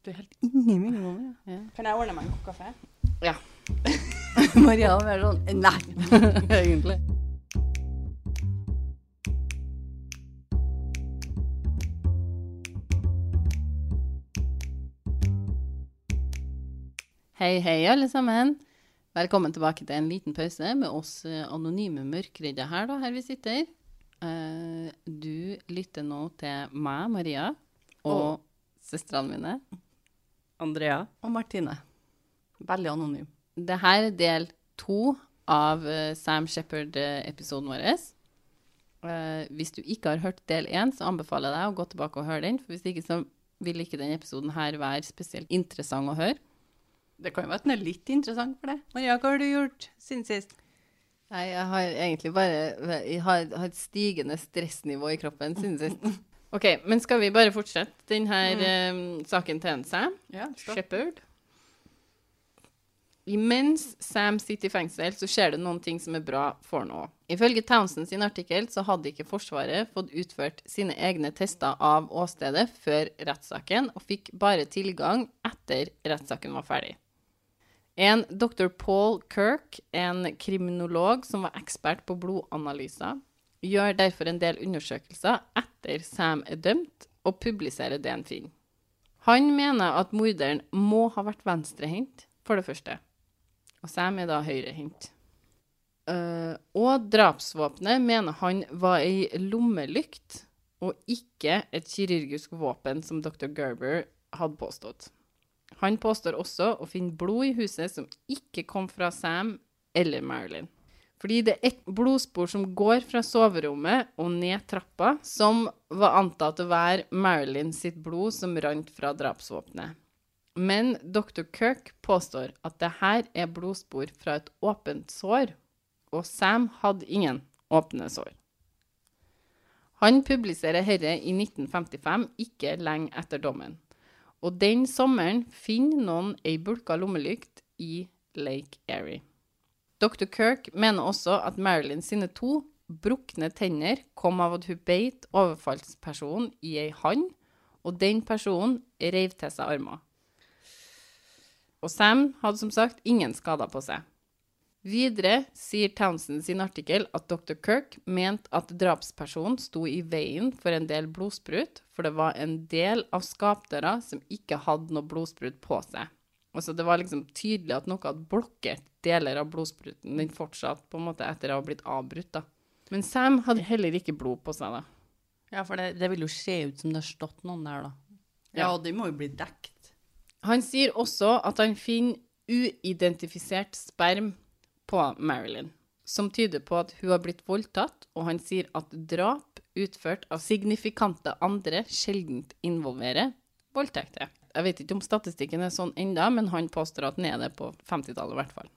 Du er helt inni mikrofonen. Ja. Kan jeg ordne meg en kopp kaffe? ja. Maria var sånn Nei, egentlig. Hei, hei, alle sammen. Velkommen tilbake til en liten pause med oss eh, anonyme mørkredde her, da, her vi sitter. Eh, du lytter nå til meg, Maria, og oh. søstrene mine. Andrea. Og Martine. Veldig anonym. Dette er del to av uh, Sam Shepherd-episoden vår. Uh, hvis du ikke har hørt del én, så anbefaler jeg deg å gå tilbake og høre den. For hvis ikke så vil ikke denne episoden her være spesielt interessant å høre. Det kan jo være at den er litt interessant for deg. Maria, hva har du gjort siden sist? Nei, jeg har egentlig bare Jeg har, har et stigende stressnivå i kroppen siden sist. OK, men skal vi bare fortsette denne eh, saken til en Sam? Ja, Shepherd. Imens Sam sitter i fengsel, så skjer det noen ting som er bra for nå. Ifølge Townsend sin artikkel så hadde ikke Forsvaret fått utført sine egne tester av åstedet før rettssaken, og fikk bare tilgang etter rettssaken var ferdig. En dr. Paul Kirk, en kriminolog som var ekspert på blodanalyser, gjør derfor en del undersøkelser etter Sam er dømt, og publiserer det han finner. Han mener at morderen må ha vært venstrehendt, for det første. Og Sam er da høyrehendt. Uh, og drapsvåpenet mener han var ei lommelykt, og ikke et kirurgisk våpen, som dr. Gerber hadde påstått. Han påstår også å finne blod i huset som ikke kom fra Sam eller Marilyn. Fordi det er ett blodspor som går fra soverommet og ned trappa, som var antatt å være Marilyn sitt blod som rant fra drapsvåpenet. Men dr. Kirk påstår at det her er blodspor fra et åpent sår, og Sam hadde ingen åpne sår. Han publiserer herre i 1955, ikke lenge etter dommen. Og den sommeren finner noen ei bulka lommelykt i Lake Erie. Dr. Kirk mener også at Marilyn sine to brukne tenner kom av at hun beit overfallspersonen i ei hand, og den personen reiv til seg armer. Og Sam hadde som sagt ingen skader på seg. Videre sier Townsend sin artikkel at dr. Kirk mente at drapspersonen sto i veien for en del blodsprut, for det var en del av skapdøra som ikke hadde noe blodsprut på seg. Altså Det var liksom tydelig at noe hadde blokkert deler av blodspruten. Den fortsatte på en måte etter å ha blitt avbrutt. da. Men Sam hadde heller ikke blod på seg. da. Ja, for det, det vil jo se ut som det har stått noen der, da. Ja, og de må jo bli dekt. Han sier også at han finner uidentifisert sperm på Marilyn, som tyder på at hun har blitt voldtatt, og han sier at drap utført av signifikante andre sjeldent involverer voldtekter. Jeg vet ikke om statistikken er sånn enda, men han påstår at den er det på 50-tallet i hvert fall.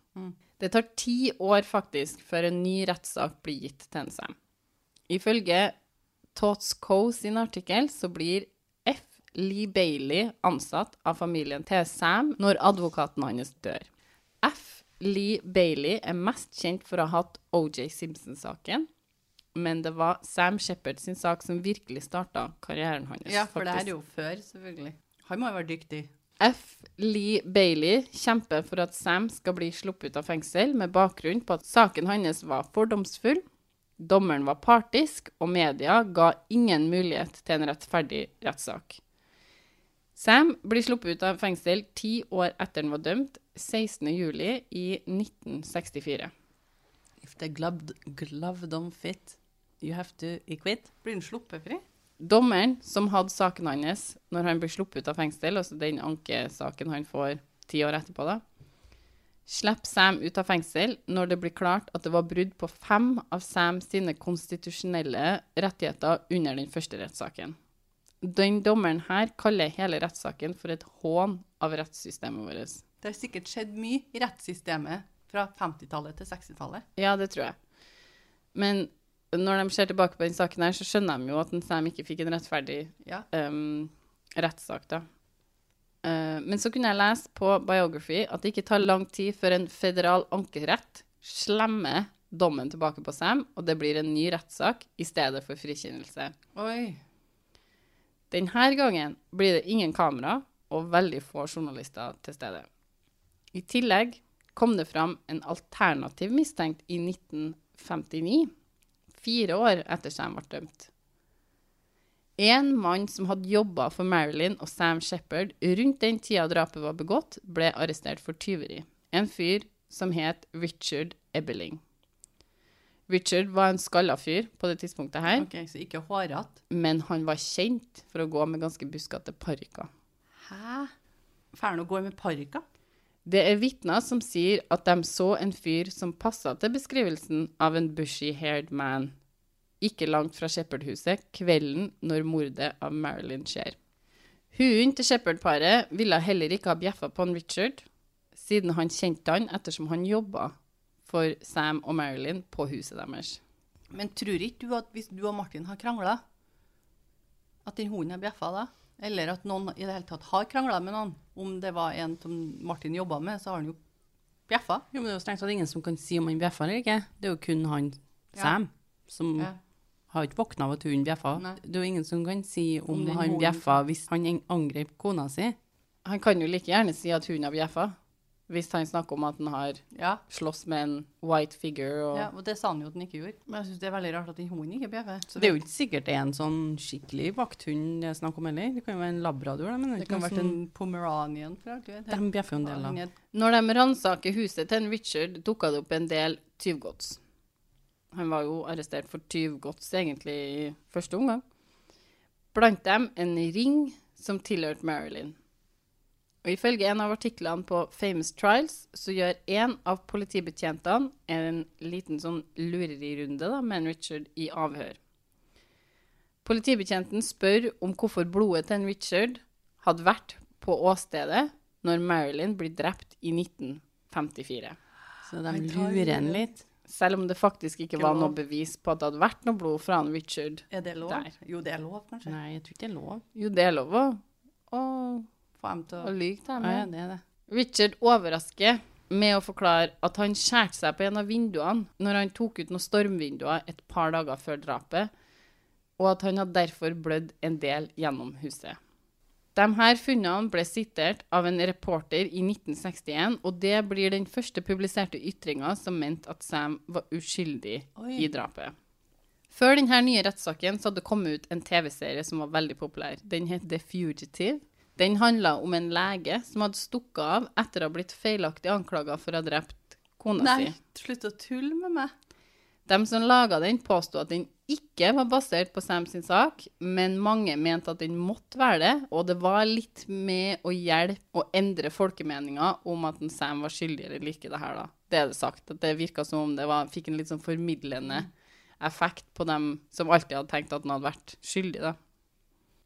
Det tar ti år faktisk før en ny rettssak blir gitt til en Sam. Ifølge Tots Co sin artikkel så blir F. Lee Bailey ansatt av familien til Sam når advokaten hans dør. F. Lee Bailey er mest kjent for å ha hatt OJ Simpson-saken, men det var Sam Shepherd sin sak som virkelig starta karrieren hans. Ja, for det er jo før, selvfølgelig. Han må jo være dyktig. F. Lee Bailey kjemper for at Sam skal bli sluppet ut av fengsel, med bakgrunn på at saken hans var fordomsfull, dommeren var partisk, og media ga ingen mulighet til en rettferdig rettssak. Sam blir sluppet ut av fengsel ti år etter han var dømt, 16. juli i 1964. If the glove, glove don't fit, you have to quit. Blir han sluppet fri? Dommeren som hadde saken hans når han ble sluppet ut av fengsel, altså den ankesaken han får ti år etterpå, da, slipper Sam ut av fengsel når det blir klart at det var brudd på fem av Sam sine konstitusjonelle rettigheter under den første rettssaken. Den dommeren her kaller hele rettssaken for et hån av rettssystemet vårt. Det har sikkert skjedd mye i rettssystemet fra 50-tallet til 60-tallet. Ja, det tror jeg. Men når de ser tilbake på den saken her, så skjønner de jo at Sam ikke fikk en rettferdig Ja. um, rettssak, da. Uh, men så kunne jeg lese på Biography at det ikke tar lang tid før en federal ankerett slemmer dommen tilbake på Sam, og det blir en ny rettssak i stedet for frikjennelse. Oi. Denne gangen blir det ingen kamera, og veldig få journalister til stede. I tillegg kom det fram en alternativ mistenkt i 1959, fire år etter Sam ble dømt. En mann som hadde jobba for Marilyn og Sam Shepherd rundt den tida drapet var begått, ble arrestert for tyveri. En fyr som het Richard Ebbeling. Richard var en skalla fyr på det tidspunktet her, Ok, Så ikke hårete. men han var kjent for å gå med ganske buskete parykker. Hæ? Får han å gå med parykker? Det er vitner som sier at de så en fyr som passa til beskrivelsen av en bushy-haired man, ikke langt fra Shepherd-huset, kvelden når mordet av Marilyn skjer. Hunden til Shepherd-paret ville heller ikke ha bjeffa på han Richard, siden han kjente han ettersom han jobba for Sam og Marilyn på huset deres. Men tror ikke du at hvis du og Martin har krangla, at den hunden har bjeffa da? Eller at noen i det hele tatt har krangla med noen? Om det var en som Martin jobba med, så har han jo bjeffa. Jo, men det er jo strengt tatt ingen som kan si om han bjeffa eller ikke. Det er jo kun han Ja. Sam som Ja. har ikke våkna av at hunden bjeffa. Nei. Det er jo ingen som kan si om, Om han bjeffa hvis han angrep kona si. Han kan jo like gjerne si at hunden har bjeffa, hvis han snakker om at han har Ja. slåss med en white figure og ja, og det sa han jo at han ikke gjorde. Men jeg syns det er veldig rart at den hunden ikke bjeffer. Det er jo ikke sikkert det er en sånn skikkelig vakthund det er snakk om heller. Det kan jo være en labrador, men det, det kan ha vært en pomeranian. For alt vet. De bjeffer jo en del, da. er- Når de ransaker huset til en Richard, dukka det opp en del tyvgods. Han var jo arrestert for tyvgods egentlig i første omgang. Blant dem en ring som tilhørte Marilyn. Og Ifølge en av artiklene på Famous Trials så gjør en av politibetjentene en liten sånn lurerirunde da, med en Richard i avhør. Politibetjenten spør om hvorfor blodet til en Richard hadde vært på åstedet når Marilyn blir drept i 1954. Så de lurer en litt. Selv om det faktisk ikke var noe bevis på at det hadde vært noe blod fra en Richard. Er det lov? Der. Jo, det er lov, kanskje. Nei, jeg tror ikke det er lov. Jo, det er lov òg. å, Få dem til å lyge til dem. ja, ja. det er det. Richard overrasker med å forklare at han skjærte seg på en av vinduene når han tok ut noen stormvinduer et par dager før drapet, og at han hadde derfor blødd en del gjennom huset. De her funnene ble sitert av en reporter i 1961, og det blir den første publiserte ytringa som mente at Sam var uskyldig Oi. i drapet. Før denne nye rettssaken så hadde det kommet ut en TV-serie som var veldig populær. Den het The Fugitive. Den handla om en lege som hadde stukket av etter å ha blitt feilaktig anklaga for å ha drept kona Nei, si. slutt å tulle med meg. De som laga den, påsto at den ikke var basert på Sam sin sak, men mange mente at den måtte være det, og det var litt med å hjelpe å endre folkemeninga om at Sam var skyldig eller ikke det her, da. Det er det sagt. At det virka som om det var, fikk en litt sånn formidlende effekt på dem som alltid hadde tenkt at han hadde vært skyldig, da.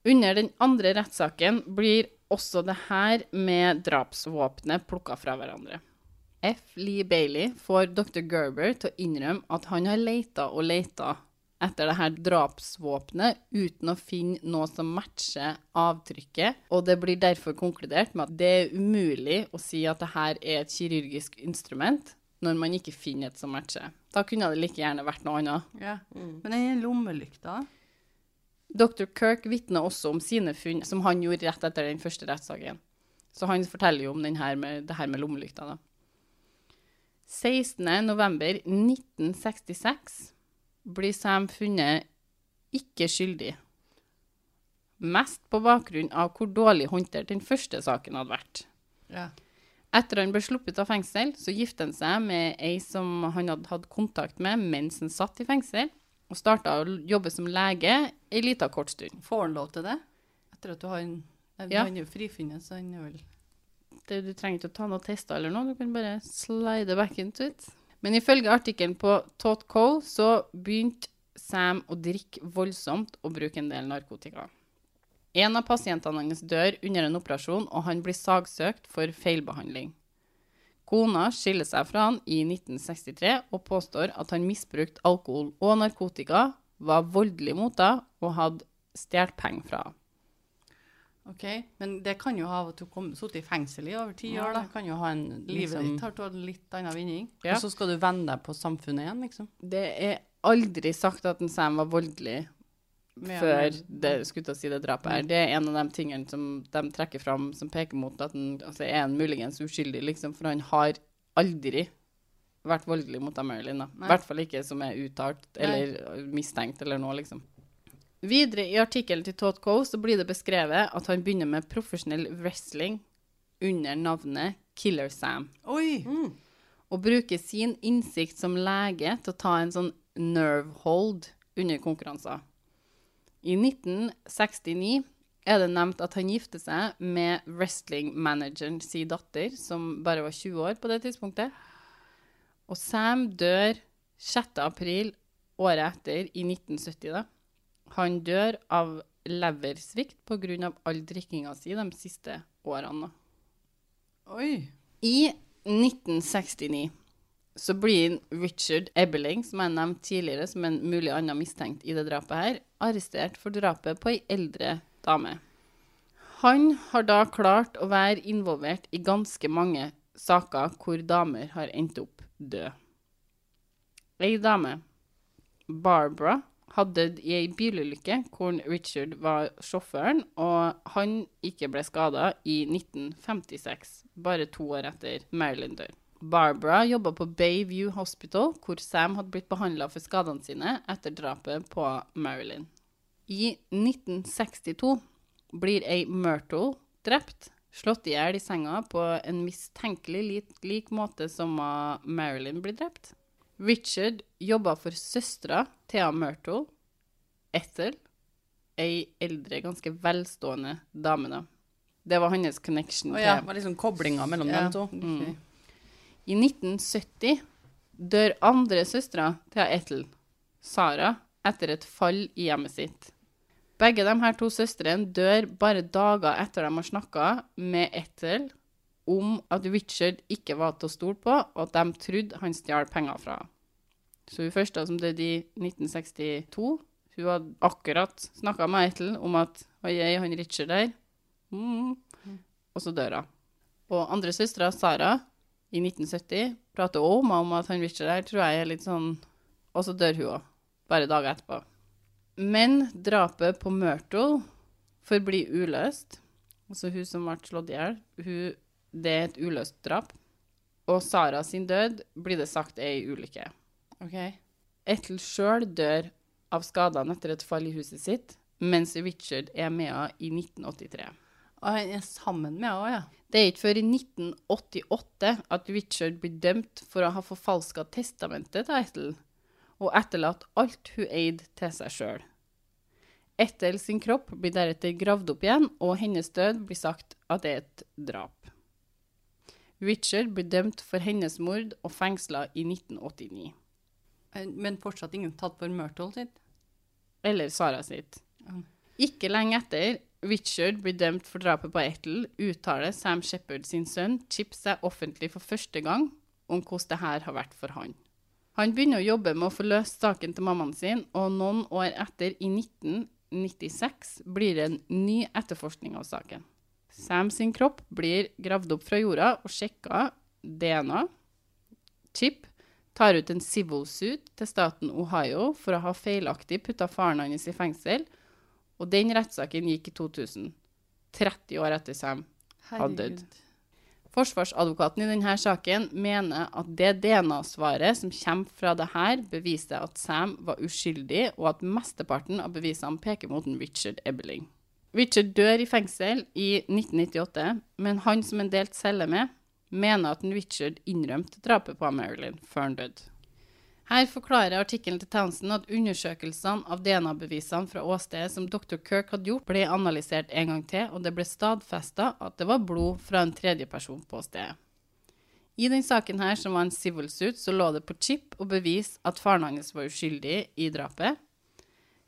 Under den andre rettssaken blir også det her med drapsvåpenet plukka fra hverandre. F. Lee Bailey får dr. Gerber til å innrømme at han har leita og leita etter det her drapsvåpenet uten å finne noe som matcher avtrykket, og det blir derfor konkludert med at det er umulig å si at det her er et kirurgisk instrument når man ikke finner et som matcher. Da kunne det like gjerne vært noe annet. Ja. Men den lommelykta Dr. Kirk vitner også om sine funn, som han gjorde rett etter den første rettssaken. Så han forteller jo om den her med, det her med lommelykta. da. 16.11.1966 blir Sam funnet ikke skyldig. Mest på bakgrunn av hvor dårlig håndtert den første saken hadde vært. Ja. Etter han ble sluppet av fengsel, så giftet han seg med ei som han hadde hatt kontakt med mens han satt i fengsel, og starta å jobbe som lege ei lita kort stund. Får han lov til det? Etter at du har en Ja. Han er jo frifunnet, så han er vel Det, du trenger ikke å ta noen tester eller noe, du kan bare slide back into it. Men ifølge artikkelen på Tot Cole så begynte Sam å drikke voldsomt og bruke en del narkotika. En av pasientene hans dør under en operasjon, og han blir sagsøkt for feilbehandling. Kona skiller seg fra han i 1963 og påstår at han misbrukte alkohol og narkotika, var voldelig mot henne og hadde stjålet penger fra henne. OK. Men det kan jo ha at du kom sittet i fengsel i over ti Ja, år, da. kan jo ha en Livet liksom, ditt har tatt litt annen vinning. Ja. Og så skal du vende deg på samfunnet igjen, liksom. Det er aldri sagt at en Sam var voldelig før det, skulle til å si det drapet her. Det er en av de tingene som de trekker fram som peker mot at han altså, er en muligens uskyldig, liksom, for han har aldri vært voldelig mot Marilyn. I hvert fall ikke som er uttalt eller mistenkt eller noe, liksom. Videre i artikkelen til Todd Coe så blir det beskrevet at han begynner med profesjonell wrestling under navnet Killer Sam Oi! og bruker sin innsikt som lege til å ta en sånn nerve hold under konkurranser. I 1969 er det nevnt at han gifter seg med wrestlingmanageren sin datter, som bare var 20 år på det tidspunktet. Og Sam dør 6. april året etter, i 1970. da. Han dør av leversvikt pga. all drikkinga si de siste årene. Oi! I 1969 så blir Richard Ebeling, som jeg nevnte tidligere som en mulig annen mistenkt i det drapet her, arrestert for drapet på ei eldre dame. Han har da klart å være involvert i ganske mange saker hvor damer har endt opp død. Ei dame, Barbara, hadde dødd i ei bilulykke hvor Richard var sjåføren, og han ikke ble skada i 1956, bare to år etter Marilyn dør. Barbara jobba på Bayview Hospital, hvor Sam hadde blitt behandla for skadene sine etter drapet på Marilyn. I 1962 blir ei Myrtle drept, slått i hjel i senga på en mistenkelig lik, lik måte som Marilyn blir drept. Richard jobba for søstera Thea Myrtle, Ethel, ei eldre, ganske velstående dame, da. Det var hans connection oh, ja, det var liksom koblinga mellom Ja. dem to. Mm. I 1970 dør andre søstera til Ethel, Sara, etter et fall i hjemmet sitt. Begge de her to søstrene dør bare dager etter de har snakka med Ethel om at Richard ikke var til å stole på, og at de trodde han stjal penger fra henne. Så hun første som døde i 1962, hun hadde akkurat snakka med Ethel om at oi, oi, han Richard der, mm. og så dør hun. Og andre søstera, Sara, i 1970, prater Oma om, at han Richard der tror jeg er litt sånn Og så dør hun òg, bare dager etterpå. Men drapet på Myrtle forblir uløst. Altså hun som ble slått i hjel, det er et uløst drap. Og Sara sin død blir det sagt er ei ulykke. Ok. Ethel sjøl dør av skadene etter et fall i huset sitt, mens Richard er med henne i 1983. Og han er sammen med henne ja. Det er ikke før i 1988 at Richard blir dømt for å ha forfalska testamentet til Ethel og etterlatt alt hun eide til seg sjøl. Ethel sin kropp blir deretter gravd opp igjen, og hennes død blir sagt at det er et drap. Richard blir dømt for hennes mord og fengsla i 1989. Eh, Men fortsatt ingen tatt for Myrtle sitt. Eller Sara sitt. Ikke lenge etter Richard blir dømt for drapet på Ethel, uttaler Sam Shepherd sin sønn Chip seg offentlig for første gang om hvordan det her har vært for han. Han begynner å jobbe med å få løst saken til mammaen sin, og noen år etter, i 1996, blir det en ny etterforskning av saken. Sam sin kropp blir gravd opp fra jorda og sjekka DNA. Chip tar ut en civil suit til staten Ohio for å ha feilaktig putta faren hans i fengsel, og den rettssaken gikk i 2000. 30 år etter Sam hadde dødd. Forsvarsadvokaten i denne saken mener at det DNA-svaret som kommer fra det her, beviser at Sam var uskyldig, og at mesteparten av bevisene peker mot Richard Ebeling. Richard dør i fengsel i 1998, men han som en delt celle med, mener at Richard innrømte drapet på Marilyn før han døde. Her forklarer artikkelen til Townsend at undersøkelsene av DNA-bevisene fra åstedet som dr. Kirk hadde gjort, ble analysert en gang til, og det ble stadfesta at det var blod fra en tredjeperson på stedet. I den saken her, som var en civil suit, så lå det på chip og bevis at faren hans var uskyldig i drapet.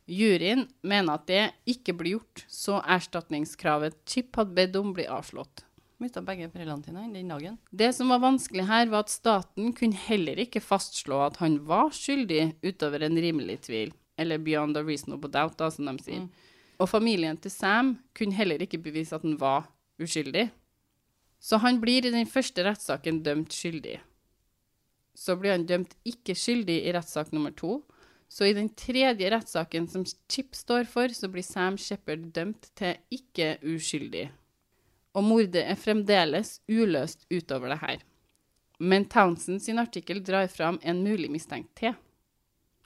Juryen mener at det ikke blir gjort, så erstatningskravet Chip hadde bedt om, blir avslått. Mista begge foreldrene sine den dagen. Det som var vanskelig her, var at staten kunne heller ikke fastslå at han var skyldig utover en rimelig tvil, eller beyond a reasonable doubt, da, som de sier. Og familien til Sam kunne heller ikke bevise at han var uskyldig. Så han blir i den første rettssaken dømt skyldig. Så blir han dømt ikke skyldig i rettssak nummer to, Så i den tredje rettssaken som Chip står for, så blir Sam Shepherd dømt til ikke uskyldig. Og mordet er fremdeles uløst utover det her. Men Townsend sin artikkel drar fram en mulig mistenkt til.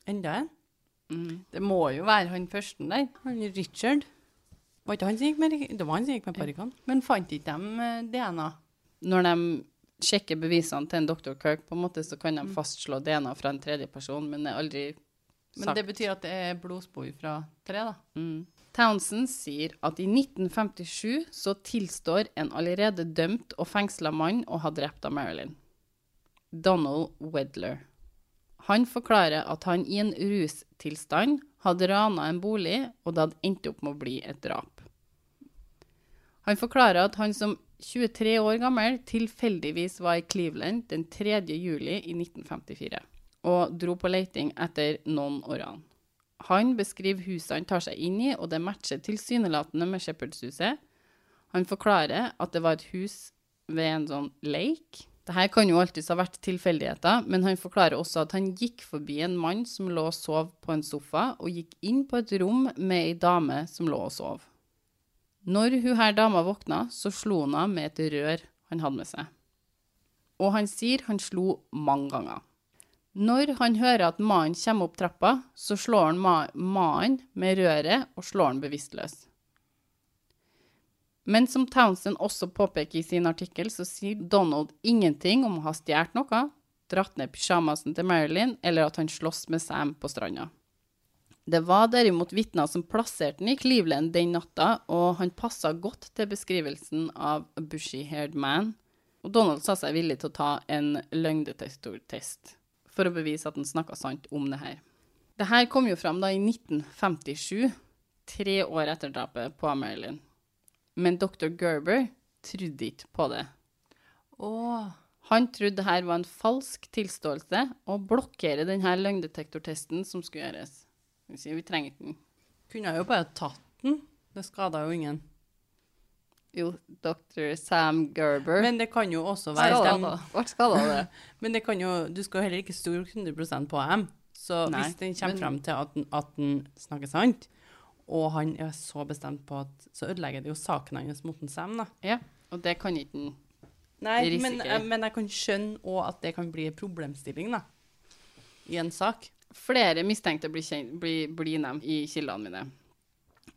Enda en? Det må jo være han første der. Han Richard. Var ikke han som gikk med Det var han som gikk med parykkene. Men fant ikke de eh, DNA? Når de sjekker bevisene til en Dr. Kirk, på en måte, så kan de fastslå DNA fra en tredje person, men det er aldri sagt. Men det betyr at det er blodspor fra tre, da. Mm. Townsend sier at i 1957 så tilstår en allerede dømt og fengsla mann å ha drept av Marilyn. Donald Wedler. Han forklarer at han i en rustilstand hadde rana en bolig, og det hadde endt opp med å bli et drap. Han forklarer at han som 23 år gammel tilfeldigvis var i Cleveland den 3. juli i 1954, og dro på leiting etter noen årene. Han beskriver huset han tar seg inn i, og det matcher tilsynelatende med Shepherdshuset. Han forklarer at det var et hus ved en sånn lake. Dette kan jo alltids ha vært tilfeldigheter, men han forklarer også at han gikk forbi en mann som lå og sov på en sofa, og gikk inn på et rom med ei dame som lå og sov. Når hun her dama våkna, så slo hun henne med et rør han hadde med seg. Og han sier han slo mange ganger. Når han hører at mannen kommer opp trappa, så slår han ma mannen med røret og slår han bevisstløs. Men som Townsend også påpeker i sin artikkel, så sier Donald ingenting om å ha stjålet noe, dratt ned pysjamasen til Marilyn, eller at han slåss med Sam på stranda. Det var derimot vitner som plasserte han i Cleveland den natta, og han passa godt til beskrivelsen av a bushy-haired man. Og Donald sa seg villig til å ta en løgndetektortest for å bevise at han snakka sant om det her. Det her kom jo fram da i 1957, tre år etter drapet på Marilyn. Men dr. Gerber trodde ikke på det. Åh, Han trodde det her var en falsk tilståelse, og blokkerer denne løgndetektortesten som skulle gjøres. Vi trenger ikke den. Kunne jo bare tatt den. Det skada jo ingen. Jo, dr. Sam Gerber. Men det kan jo også være Ble skada av det. Men det kan jo, du skal jo heller ikke stole 100 på dem. Så Nei, hvis den kommer men- frem til at den, at den snakker sant, og han er så bestemt på at Så ødelegger det jo saken hans mot en Sam, da. Ja, og det kan ikke den. Nei, men, men jeg kan skjønne òg at det kan bli en problemstilling, da. I en sak. Flere mistenkte blir, kjent, blir, blir nevnt i kildene mine.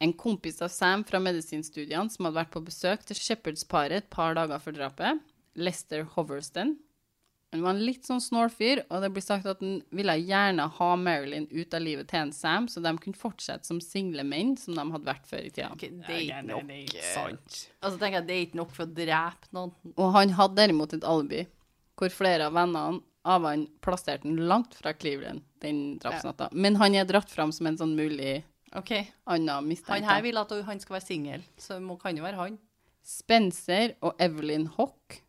En kompis av Sam fra medisinstudiene som hadde vært på besøk til Shepherds-paret et par dager før drapet, Lester Hoverston. Han var en litt sånn snål fyr, og det blir sagt at han ville gjerne ha Marilyn ut av livet til en Sam, så de kunne fortsette som single menn, som de hadde vært før i tida. Okay, det er ikke nok. sant. Altså, tenker jeg, det er ikke nok for å drepe noen. Og han hadde derimot et alibi, hvor flere av vennene av han plasserte han langt fra Cleveland den drapsnatta. Men han er dratt fram som en sånn mulig Ok, Anna han her vil at han skal være singel, så må, kan jo være han. Spencer og Evelyn Hock,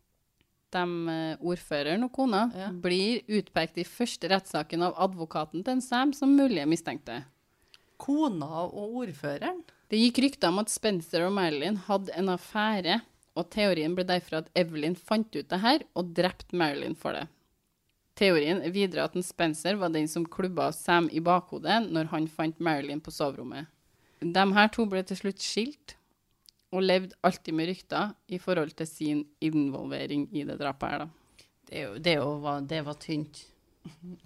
de eh, ordføreren og kona, Ja. blir utpekt i første rettssaken av advokaten til en Sam som mulige mistenkte. Kona og ordføreren? Det gikk rykter om at Spencer og Marilyn hadde en affære, og teorien ble derfor at Evelyn fant ut det her og drepte Marilyn for det. Teorien er videre at en Spencer var den som klubba Sam i bakhodet når han fant Marilyn på soverommet. De her to ble til slutt skilt, og levde alltid med rykter i forhold til sin involvering i det drapet her, da. Det, det, var- det var tynt.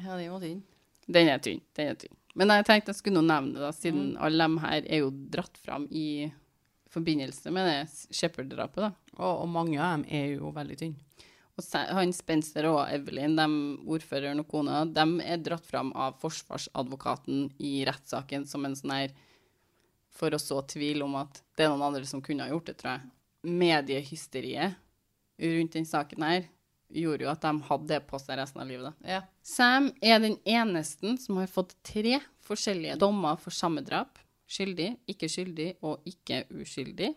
Ja, det var tynt. Den er tynn. Den er tynn. Men jeg tenkte jeg skulle nå nevne det, da, siden alle de her er jo dratt fram i forbindelse med det Shepherd-drapet, da. Og, og mange av dem er jo veldig tynne. Og han Spencer og Evelyn, de ordføreren og kona, de er dratt fram av forsvarsadvokaten i rettssaken som en sånn her For å så tvil om at det er noen andre som kunne ha gjort det, tror jeg. Mediehysteriet rundt den saken her gjorde jo at de hadde det på seg resten av livet. da. Ja. Sam er den eneste som har fått tre forskjellige dommer for samme drap. Skyldig, ikke skyldig og ikke uskyldig.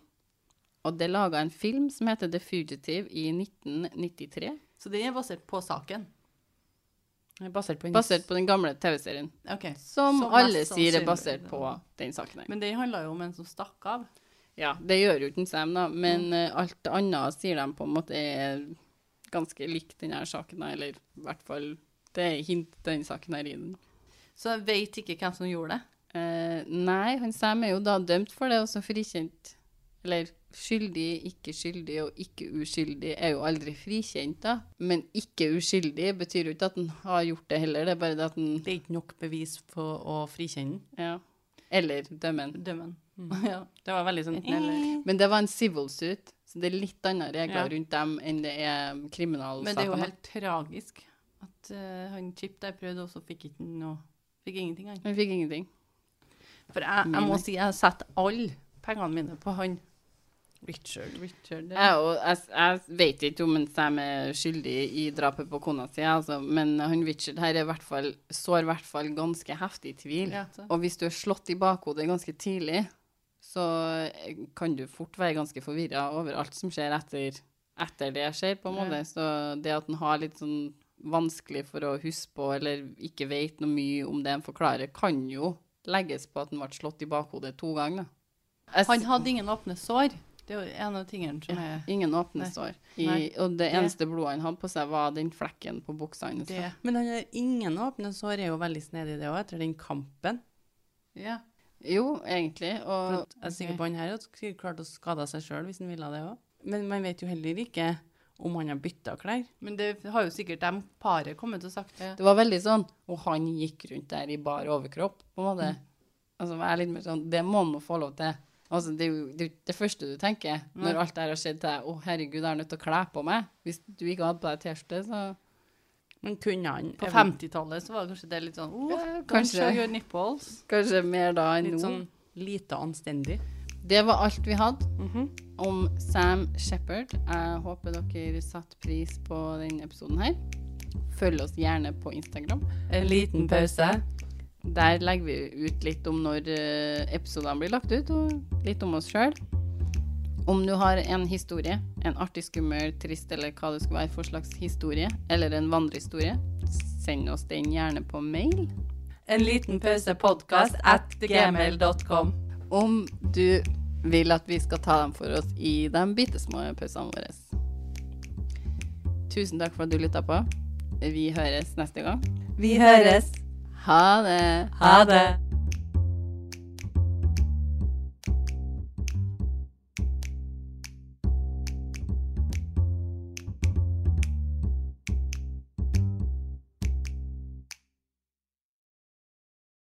Og det er laga en film som heter The Fugitive i 1993, Så den er basert på saken? Det er Basert på en basert på den gamle TV-serien. Okay. Som, Som alle sier er basert på den saken her. Men den handla jo om en som stakk av. Ja, det gjør jo ikke Sam, da, men eh, alt annet sier de på en måte er ganske likt denne saken her, eller i hvert fall det er hint til denne saken her i den. Så jeg vet ikke hvem som gjorde det. Eh, nei, han Sam er jo da dømt for det, og så frikjent. Eller skyldig, ikke skyldig og ikke uskyldig er jo aldri frikjent, da. Men ikke uskyldig betyr jo ikke at han har gjort det heller, det er bare det at han Det er ikke nok bevis for å frikjenne. Ja. Eller dømme han. Dømmen. Mm. Ja. Det var veldig sånn eller. Men det var en civil suit, så det er litt andre regler Ja. rundt dem enn det er kriminalsaker. Men det er jo helt tragisk at uh, han Chip der prøvde, og så fikk ikke noe Fikk ingenting, han. Han fikk ingenting. For jeg, jeg må si jeg setter alle pengene mine på han. Richard. Richard. Jeg, jeg, jeg vet ikke om Sam er skyldig i drapet på kona si, altså, men han Richard her er hvert fall, sår i hvert fall ganske heftig tvil. Ja. Og hvis du er slått i bakhodet ganske tidlig, så eh, kan du fort være ganske forvirra over alt som skjer etter, etter det skjer, på en Ja. måte. Så det at han har litt sånn vanskelig for å huske på, eller ikke vet noe mye om det han forklarer, kan jo legges på at han ble slått i bakhodet to ganger. Han hadde ingen åpne sår. Det er jo en av tingene som er Ingen åpne sår. I, og det Det- eneste blodet han hadde på seg, var den flekken på buksa hans. Men han har ingen åpne sår, er jo veldig snedig det òg, etter den kampen. Ja. Jo, egentlig. Og at jeg er sikker på han her hadde klart å skade seg sjøl hvis han ville det òg. Men man vet jo heller ikke om han har bytta klær. Men det har jo sikkert de paret kommet og sagt. det det var veldig sånn Og han gikk rundt der i bar overkropp, på en måte. Altså, jeg er litt mer sånn Det må han nå få lov til. Altså, det er jo det, er jo det første du tenker når alt det her har skjedd til deg. Å, herregud, jeg er nødt til å kle på meg. Hvis du ikke hadde på deg T-skjorte, så Men kunne han På 50-tallet så var det kanskje det litt sånn oh, Ja, kanskje. gjøre nipples. Kanskje mer da enn litt nå. sånn lite anstendig? Det var alt vi hadde. Mhm. om Sam Shepherd. Jeg håper dere satte pris på denne episoden her. Følg oss gjerne på Instagram. En liten pause. Der legger vi ut litt om når eh, episodene blir lagt ut, og litt om oss sjøl. Om du har en historie, en artig, skummel, trist eller hva det skulle være for slags historie, eller en vandrehistorie, send oss den gjerne på mail. En liten pause podkast at gmail.com. Om du vil at vi skal ta dem for oss i de bitte små pausene våre. Tusen takk for at du lytta på. Vi høres neste gang. Vi høres. Ha det. Ha det.